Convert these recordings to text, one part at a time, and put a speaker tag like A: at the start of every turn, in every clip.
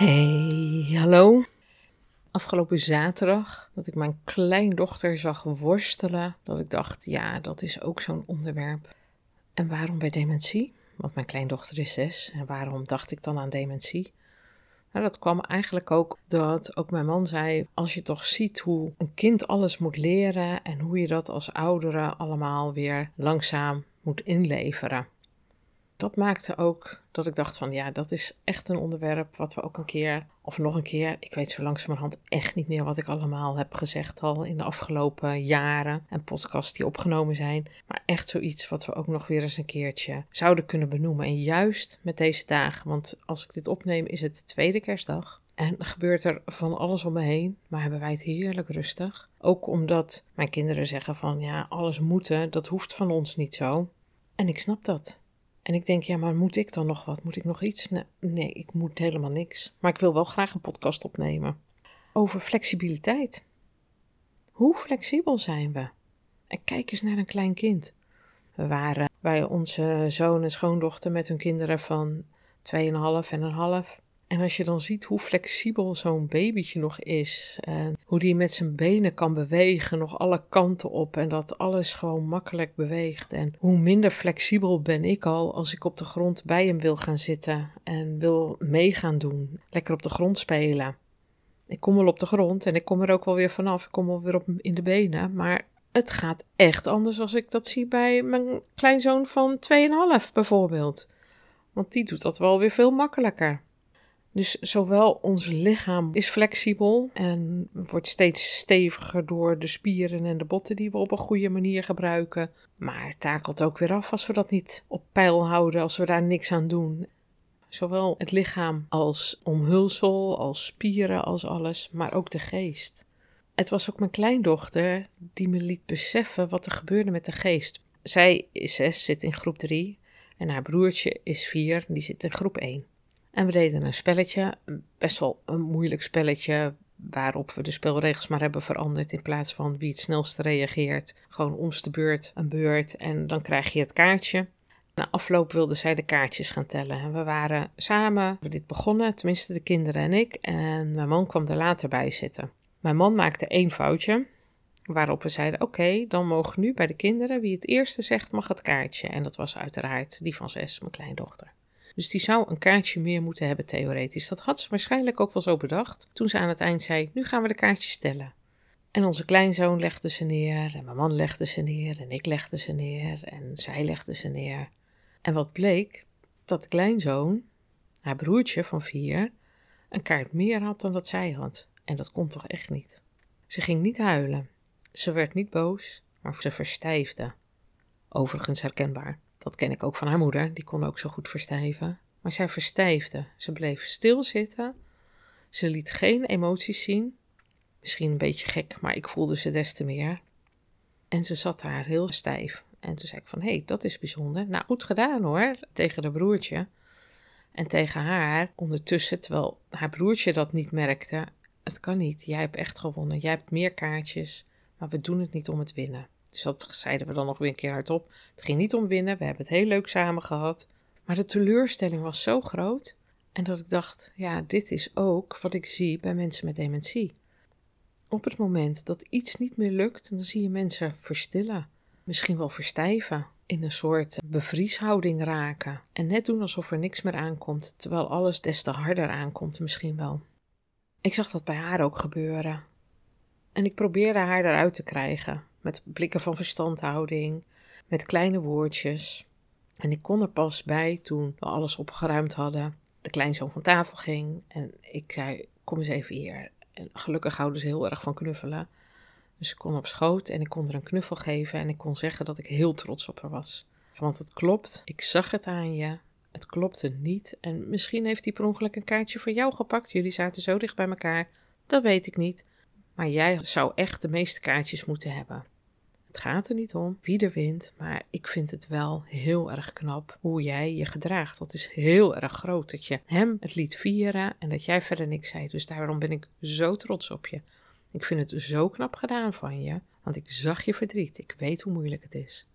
A: Hey, hallo. Afgelopen zaterdag dat ik mijn kleindochter zag worstelen, dat ik dacht, ja, dat is ook zo'n onderwerp. En waarom bij dementie? Want mijn kleindochter is zes. En waarom dacht ik dan aan dementie? Nou, dat kwam eigenlijk ook dat ook mijn man zei: als je toch ziet hoe een kind alles moet leren en hoe je dat als ouderen allemaal weer langzaam moet inleveren dat maakte ook dat ik dacht van ja, dat is echt een onderwerp wat we ook een keer of nog een keer, ik weet zo langzamerhand echt niet meer wat ik allemaal heb gezegd al in de afgelopen jaren en podcasts die opgenomen zijn, maar echt zoiets wat we ook nog weer eens een keertje zouden kunnen benoemen. En juist met deze dagen, want als ik dit opneem is het tweede kerstdag. En gebeurt er van alles om me heen, maar hebben wij het heerlijk rustig. Ook omdat mijn kinderen zeggen van ja, alles moeten, dat hoeft van ons niet zo. En ik snap dat. En ik denk, ja, maar moet ik dan nog wat? Moet ik nog iets? Nee, ik moet helemaal niks. Maar ik wil wel graag een podcast opnemen. Over flexibiliteit. Hoe flexibel zijn we? En kijk eens naar een klein kind. We waren bij onze zoon en schoondochter met hun kinderen van 2,5 en een half. En als je dan ziet hoe flexibel zo'n babytje nog is, en hoe die met zijn benen kan bewegen, nog alle kanten op, en dat alles gewoon makkelijk beweegt. En hoe minder flexibel ben ik al als ik op de grond bij hem wil gaan zitten en wil mee gaan doen, lekker op de grond spelen. Ik kom wel op de grond en ik kom er ook wel weer vanaf, ik kom wel weer op in de benen, maar het gaat echt anders als ik dat zie bij mijn kleinzoon van 2,5 bijvoorbeeld. Want die doet dat wel weer veel makkelijker. Dus zowel ons lichaam is flexibel en wordt steeds steviger door de spieren en de botten die we op een goede manier gebruiken. Maar het takelt ook weer af als we dat niet op peil houden, als we daar niks aan doen. Zowel het lichaam als omhulsel, als spieren, als alles, maar ook de geest. Het was ook mijn kleindochter die me liet beseffen wat er gebeurde met de geest. Zij is zes, zit in groep drie en haar broertje is vier, die zit in groep één. En we deden een spelletje, best wel een moeilijk spelletje, waarop we de spelregels maar hebben veranderd in plaats van wie het snelste reageert. Gewoon omste de beurt een beurt en dan krijg je het kaartje. Na afloop wilden zij de kaartjes gaan tellen. En we waren samen, we dit begonnen, tenminste de kinderen en ik. En mijn man kwam er later bij zitten. Mijn man maakte één foutje, waarop we zeiden: Oké, dan mogen nu bij de kinderen, wie het eerste zegt, mag het kaartje. En dat was uiteraard die van zes, mijn kleindochter. Dus die zou een kaartje meer moeten hebben theoretisch. Dat had ze waarschijnlijk ook wel zo bedacht toen ze aan het eind zei: Nu gaan we de kaartjes stellen. En onze kleinzoon legde ze neer, en mijn man legde ze neer, en ik legde ze neer, en zij legde ze neer. En wat bleek? Dat de kleinzoon, haar broertje van vier, een kaart meer had dan dat zij had. En dat kon toch echt niet. Ze ging niet huilen. Ze werd niet boos, maar ze verstijfde. Overigens herkenbaar. Dat ken ik ook van haar moeder, die kon ook zo goed verstijven. Maar zij verstijfde. Ze bleef stilzitten. Ze liet geen emoties zien. Misschien een beetje gek, maar ik voelde ze des te meer. En ze zat daar heel stijf. En toen zei ik van, hé, hey, dat is bijzonder. Nou, goed gedaan hoor, tegen de broertje. En tegen haar ondertussen, terwijl haar broertje dat niet merkte. Het kan niet, jij hebt echt gewonnen. Jij hebt meer kaartjes, maar we doen het niet om het winnen. Dus dat zeiden we dan nog weer een keer hardop. Het ging niet om winnen, we hebben het heel leuk samen gehad. Maar de teleurstelling was zo groot. En dat ik dacht, ja, dit is ook wat ik zie bij mensen met dementie. Op het moment dat iets niet meer lukt, dan zie je mensen verstillen. Misschien wel verstijven. In een soort bevrieshouding raken. En net doen alsof er niks meer aankomt, terwijl alles des te harder aankomt, misschien wel. Ik zag dat bij haar ook gebeuren. En ik probeerde haar eruit te krijgen. Met blikken van verstandhouding, met kleine woordjes. En ik kon er pas bij toen we alles opgeruimd hadden. De kleinzoon van tafel ging en ik zei: Kom eens even hier. En gelukkig houden ze heel erg van knuffelen. Dus ik kon op schoot en ik kon er een knuffel geven en ik kon zeggen dat ik heel trots op haar was. Want het klopt, ik zag het aan je. Het klopte niet en misschien heeft hij per ongeluk een kaartje voor jou gepakt. Jullie zaten zo dicht bij elkaar. Dat weet ik niet. Maar jij zou echt de meeste kaartjes moeten hebben. Het gaat er niet om wie er wint, maar ik vind het wel heel erg knap hoe jij je gedraagt. Dat is heel erg groot dat je hem het liet vieren en dat jij verder niks zei. Dus daarom ben ik zo trots op je. Ik vind het zo knap gedaan van je, want ik zag je verdriet. Ik weet hoe moeilijk het is.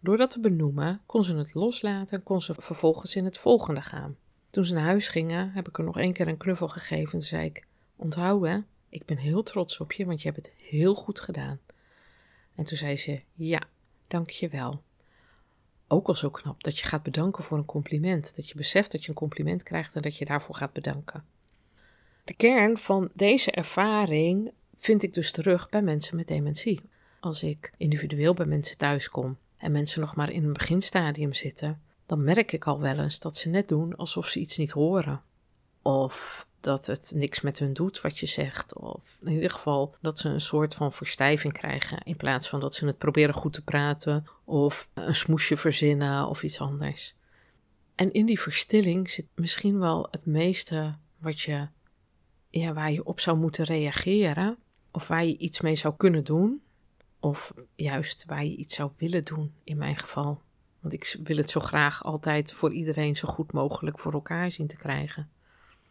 A: Door dat te benoemen, kon ze het loslaten en kon ze vervolgens in het volgende gaan. Toen ze naar huis gingen, heb ik er nog één keer een knuffel gegeven. Toen zei ik: Onthoud hè, ik ben heel trots op je, want je hebt het heel goed gedaan. En toen zei ze: Ja, dank je wel. Ook al zo knap dat je gaat bedanken voor een compliment. Dat je beseft dat je een compliment krijgt en dat je daarvoor gaat bedanken. De kern van deze ervaring vind ik dus terug bij mensen met dementie. Als ik individueel bij mensen thuis kom en mensen nog maar in een beginstadium zitten, dan merk ik al wel eens dat ze net doen alsof ze iets niet horen. Of dat het niks met hun doet wat je zegt. Of in ieder geval dat ze een soort van verstijving krijgen. In plaats van dat ze het proberen goed te praten. Of een smoesje verzinnen of iets anders. En in die verstilling zit misschien wel het meeste wat je, ja, waar je op zou moeten reageren. Of waar je iets mee zou kunnen doen. Of juist waar je iets zou willen doen, in mijn geval. Want ik wil het zo graag altijd voor iedereen zo goed mogelijk voor elkaar zien te krijgen.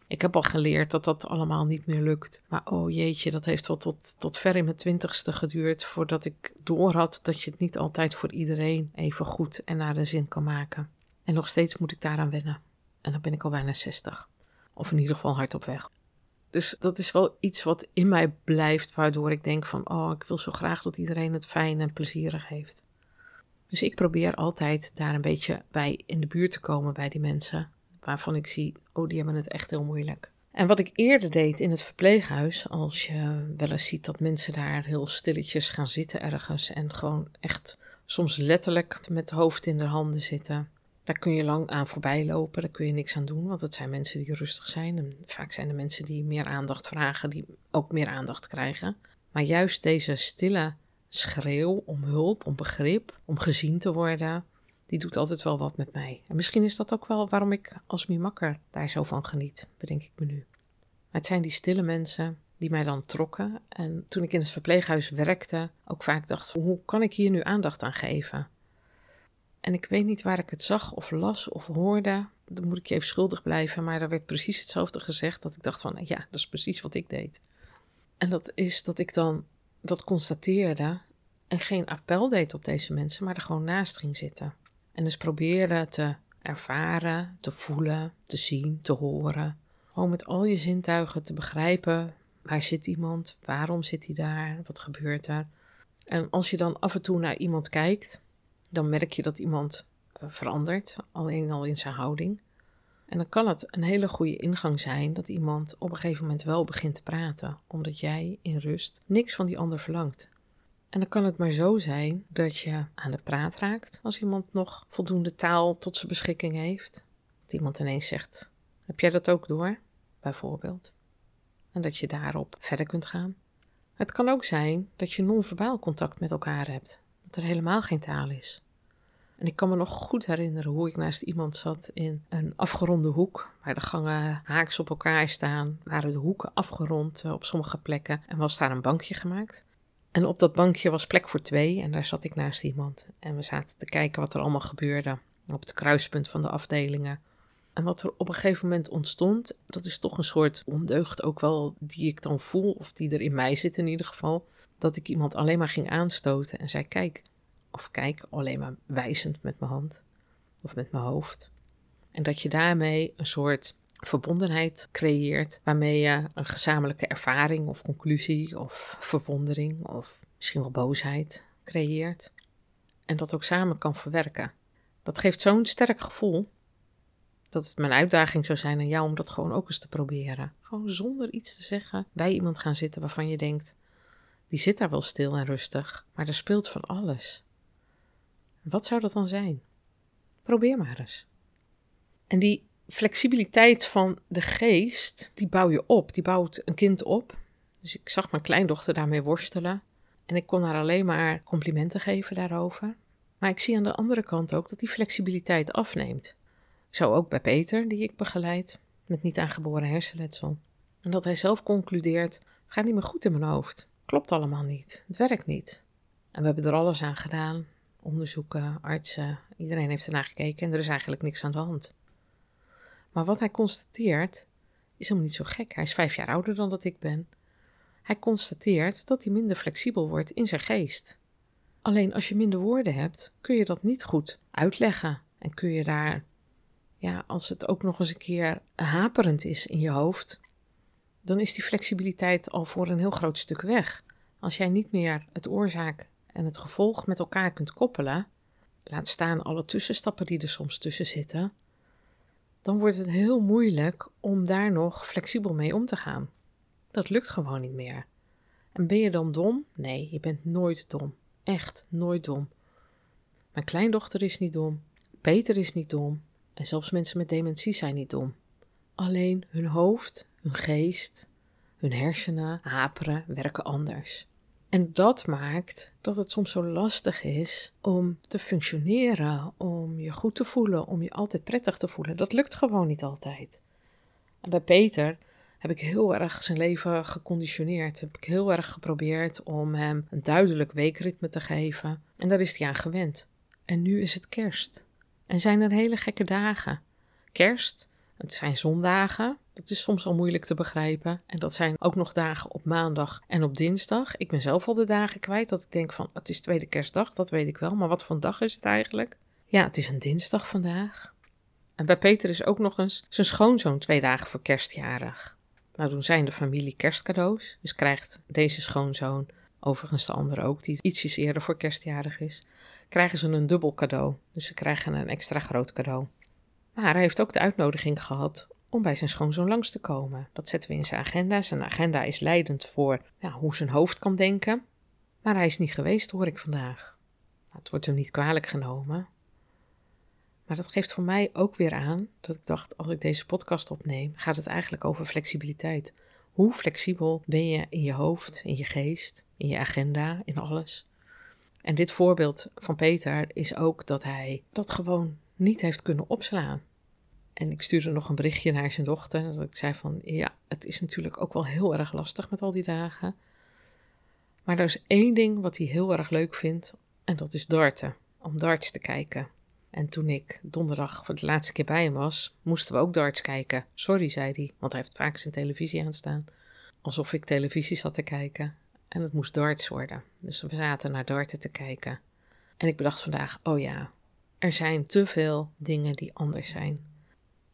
A: Ik heb al geleerd dat dat allemaal niet meer lukt. Maar oh jeetje, dat heeft wel tot, tot ver in mijn twintigste geduurd voordat ik doorhad dat je het niet altijd voor iedereen even goed en naar de zin kan maken. En nog steeds moet ik daaraan wennen. En dan ben ik al bijna 60. Of in ieder geval hard op weg. Dus dat is wel iets wat in mij blijft, waardoor ik denk van, oh, ik wil zo graag dat iedereen het fijn en plezierig heeft. Dus ik probeer altijd daar een beetje bij in de buurt te komen bij die mensen waarvan ik zie, oh, die hebben het echt heel moeilijk. En wat ik eerder deed in het verpleeghuis, als je wel eens ziet dat mensen daar heel stilletjes gaan zitten ergens en gewoon echt soms letterlijk met het hoofd in de handen zitten. Daar kun je lang aan voorbij lopen, daar kun je niks aan doen, want het zijn mensen die rustig zijn. En vaak zijn er mensen die meer aandacht vragen, die ook meer aandacht krijgen. Maar juist deze stille schreeuw om hulp, om begrip, om gezien te worden, die doet altijd wel wat met mij. En misschien is dat ook wel waarom ik als Mimakker daar zo van geniet, bedenk ik me nu. Maar het zijn die stille mensen die mij dan trokken. En toen ik in het verpleeghuis werkte, ook vaak dacht: hoe kan ik hier nu aandacht aan geven? En ik weet niet waar ik het zag of las of hoorde. Dan moet ik je even schuldig blijven, maar daar werd precies hetzelfde gezegd. Dat ik dacht van, ja, dat is precies wat ik deed. En dat is dat ik dan dat constateerde en geen appel deed op deze mensen, maar er gewoon naast ging zitten. En dus proberen te ervaren, te voelen, te zien, te horen. Gewoon met al je zintuigen te begrijpen. Waar zit iemand? Waarom zit hij daar? Wat gebeurt er? En als je dan af en toe naar iemand kijkt, dan merk je dat iemand uh, verandert, alleen al in zijn houding. En dan kan het een hele goede ingang zijn dat iemand op een gegeven moment wel begint te praten, omdat jij in rust niks van die ander verlangt. En dan kan het maar zo zijn dat je aan de praat raakt als iemand nog voldoende taal tot zijn beschikking heeft. Dat iemand ineens zegt: Heb jij dat ook door? Bijvoorbeeld. En dat je daarop verder kunt gaan. Het kan ook zijn dat je non-verbaal contact met elkaar hebt, dat er helemaal geen taal is. En ik kan me nog goed herinneren hoe ik naast iemand zat in een afgeronde hoek, waar de gangen haaks op elkaar staan, waren de hoeken afgerond eh, op sommige plekken en was daar een bankje gemaakt. En op dat bankje was plek voor twee en daar zat ik naast iemand. En we zaten te kijken wat er allemaal gebeurde op het kruispunt van de afdelingen. En wat er op een gegeven moment ontstond, dat is toch een soort ondeugd ook wel die ik dan voel, of die er in mij zit in ieder geval. Dat ik iemand alleen maar ging aanstoten en zei: Kijk, of kijk, alleen maar wijzend met mijn hand of met mijn hoofd. En dat je daarmee een soort verbondenheid creëert, waarmee je een gezamenlijke ervaring of conclusie of verwondering of misschien wel boosheid creëert. En dat ook samen kan verwerken. Dat geeft zo'n sterk gevoel dat het mijn uitdaging zou zijn aan jou om dat gewoon ook eens te proberen. Gewoon zonder iets te zeggen bij iemand gaan zitten waarvan je denkt, die zit daar wel stil en rustig, maar er speelt van alles. Wat zou dat dan zijn? Probeer maar eens. En die flexibiliteit van de geest, die bouw je op. Die bouwt een kind op. Dus ik zag mijn kleindochter daarmee worstelen. En ik kon haar alleen maar complimenten geven daarover. Maar ik zie aan de andere kant ook dat die flexibiliteit afneemt. Zo ook bij Peter, die ik begeleid, met niet aangeboren hersenletsel. En dat hij zelf concludeert: het gaat niet meer goed in mijn hoofd. Klopt allemaal niet. Het werkt niet. En we hebben er alles aan gedaan. Onderzoeken, artsen, iedereen heeft ernaar gekeken en er is eigenlijk niks aan de hand. Maar wat hij constateert is helemaal niet zo gek. Hij is vijf jaar ouder dan dat ik ben. Hij constateert dat hij minder flexibel wordt in zijn geest. Alleen als je minder woorden hebt, kun je dat niet goed uitleggen. En kun je daar, ja, als het ook nog eens een keer haperend is in je hoofd, dan is die flexibiliteit al voor een heel groot stuk weg. Als jij niet meer het oorzaak en het gevolg met elkaar kunt koppelen, laat staan alle tussenstappen die er soms tussen zitten, dan wordt het heel moeilijk om daar nog flexibel mee om te gaan. Dat lukt gewoon niet meer. En ben je dan dom? Nee, je bent nooit dom. Echt nooit dom. Mijn kleindochter is niet dom. Peter is niet dom. En zelfs mensen met dementie zijn niet dom. Alleen hun hoofd, hun geest, hun hersenen, haperen, werken anders. En dat maakt dat het soms zo lastig is om te functioneren, om je goed te voelen, om je altijd prettig te voelen. Dat lukt gewoon niet altijd. En bij Peter heb ik heel erg zijn leven geconditioneerd. Heb ik heel erg geprobeerd om hem een duidelijk weekritme te geven. En daar is hij aan gewend. En nu is het kerst. En zijn er hele gekke dagen. Kerst, het zijn zondagen. Dat is soms al moeilijk te begrijpen. En dat zijn ook nog dagen op maandag en op dinsdag. Ik ben zelf al de dagen kwijt dat ik denk van het is tweede kerstdag, dat weet ik wel. Maar wat voor dag is het eigenlijk? Ja, het is een dinsdag vandaag. En bij Peter is ook nog eens zijn schoonzoon twee dagen voor kerstjarig. Nou doen zij in de familie kerstcadeaus. Dus krijgt deze schoonzoon, overigens de andere ook, die ietsjes eerder voor kerstjarig is, krijgen ze een dubbel cadeau. Dus ze krijgen een extra groot cadeau. Maar hij heeft ook de uitnodiging gehad om bij zijn schoonzoon langs te komen. Dat zetten we in zijn agenda. Zijn agenda is leidend voor hoe zijn hoofd kan denken. Maar hij is niet geweest, hoor ik vandaag. Nou, het wordt hem niet kwalijk genomen. Maar dat geeft voor mij ook weer aan dat ik dacht, als ik deze podcast opneem, gaat het eigenlijk over flexibiliteit. Hoe flexibel ben je in je hoofd, in je geest, in je agenda, in alles? En dit voorbeeld van Peter is ook dat hij dat gewoon niet heeft kunnen opslaan. En ik stuurde nog een berichtje naar zijn dochter. Dat ik zei van ja, het is natuurlijk ook wel heel erg lastig met al die dagen. Maar er is één ding wat hij heel erg leuk vindt. En dat is darten. Om darts te kijken. En toen ik donderdag voor de laatste keer bij hem was, moesten we ook darts kijken. Sorry, zei hij, want hij heeft vaak zijn televisie aanstaan. Alsof ik televisie zat te kijken. En het moest darts worden. Dus we zaten naar darten te kijken. En ik bedacht vandaag, oh ja, er zijn te veel dingen die anders zijn.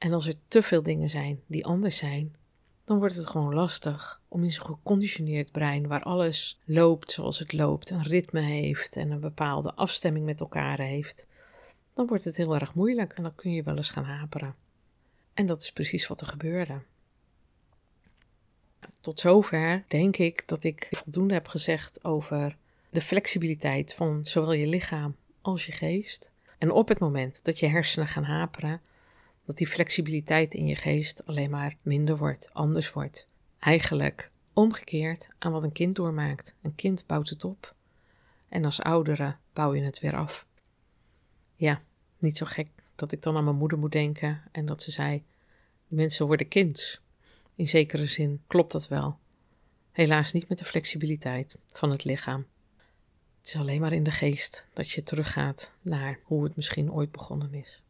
A: En als er te veel dingen zijn die anders zijn, dan wordt het gewoon lastig om in zo'n geconditioneerd brein, waar alles loopt zoals het loopt, een ritme heeft en een bepaalde afstemming met elkaar heeft, dan wordt het heel erg moeilijk en dan kun je wel eens gaan haperen. En dat is precies wat er gebeurde. Tot zover denk ik dat ik voldoende heb gezegd over de flexibiliteit van zowel je lichaam als je geest. En op het moment dat je hersenen gaan haperen, dat die flexibiliteit in je geest alleen maar minder wordt, anders wordt. Eigenlijk omgekeerd aan wat een kind doormaakt. Een kind bouwt het op en als oudere bouw je het weer af. Ja, niet zo gek dat ik dan aan mijn moeder moet denken en dat ze zei: mensen worden kind. In zekere zin klopt dat wel. Helaas niet met de flexibiliteit van het lichaam. Het is alleen maar in de geest dat je teruggaat naar hoe het misschien ooit begonnen is.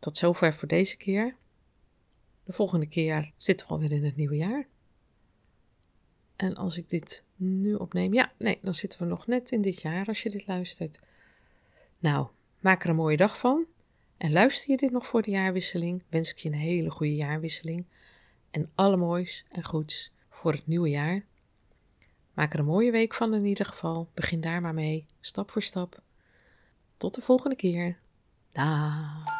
A: Tot zover voor deze keer. De volgende keer zitten we alweer in het nieuwe jaar. En als ik dit nu opneem, ja, nee, dan zitten we nog net in dit jaar als je dit luistert. Nou, maak er een mooie dag van. En luister je dit nog voor de jaarwisseling, wens ik je een hele goede jaarwisseling. En alle moois en goeds voor het nieuwe jaar. Maak er een mooie week van in ieder geval. Begin daar maar mee, stap voor stap. Tot de volgende keer. Daag.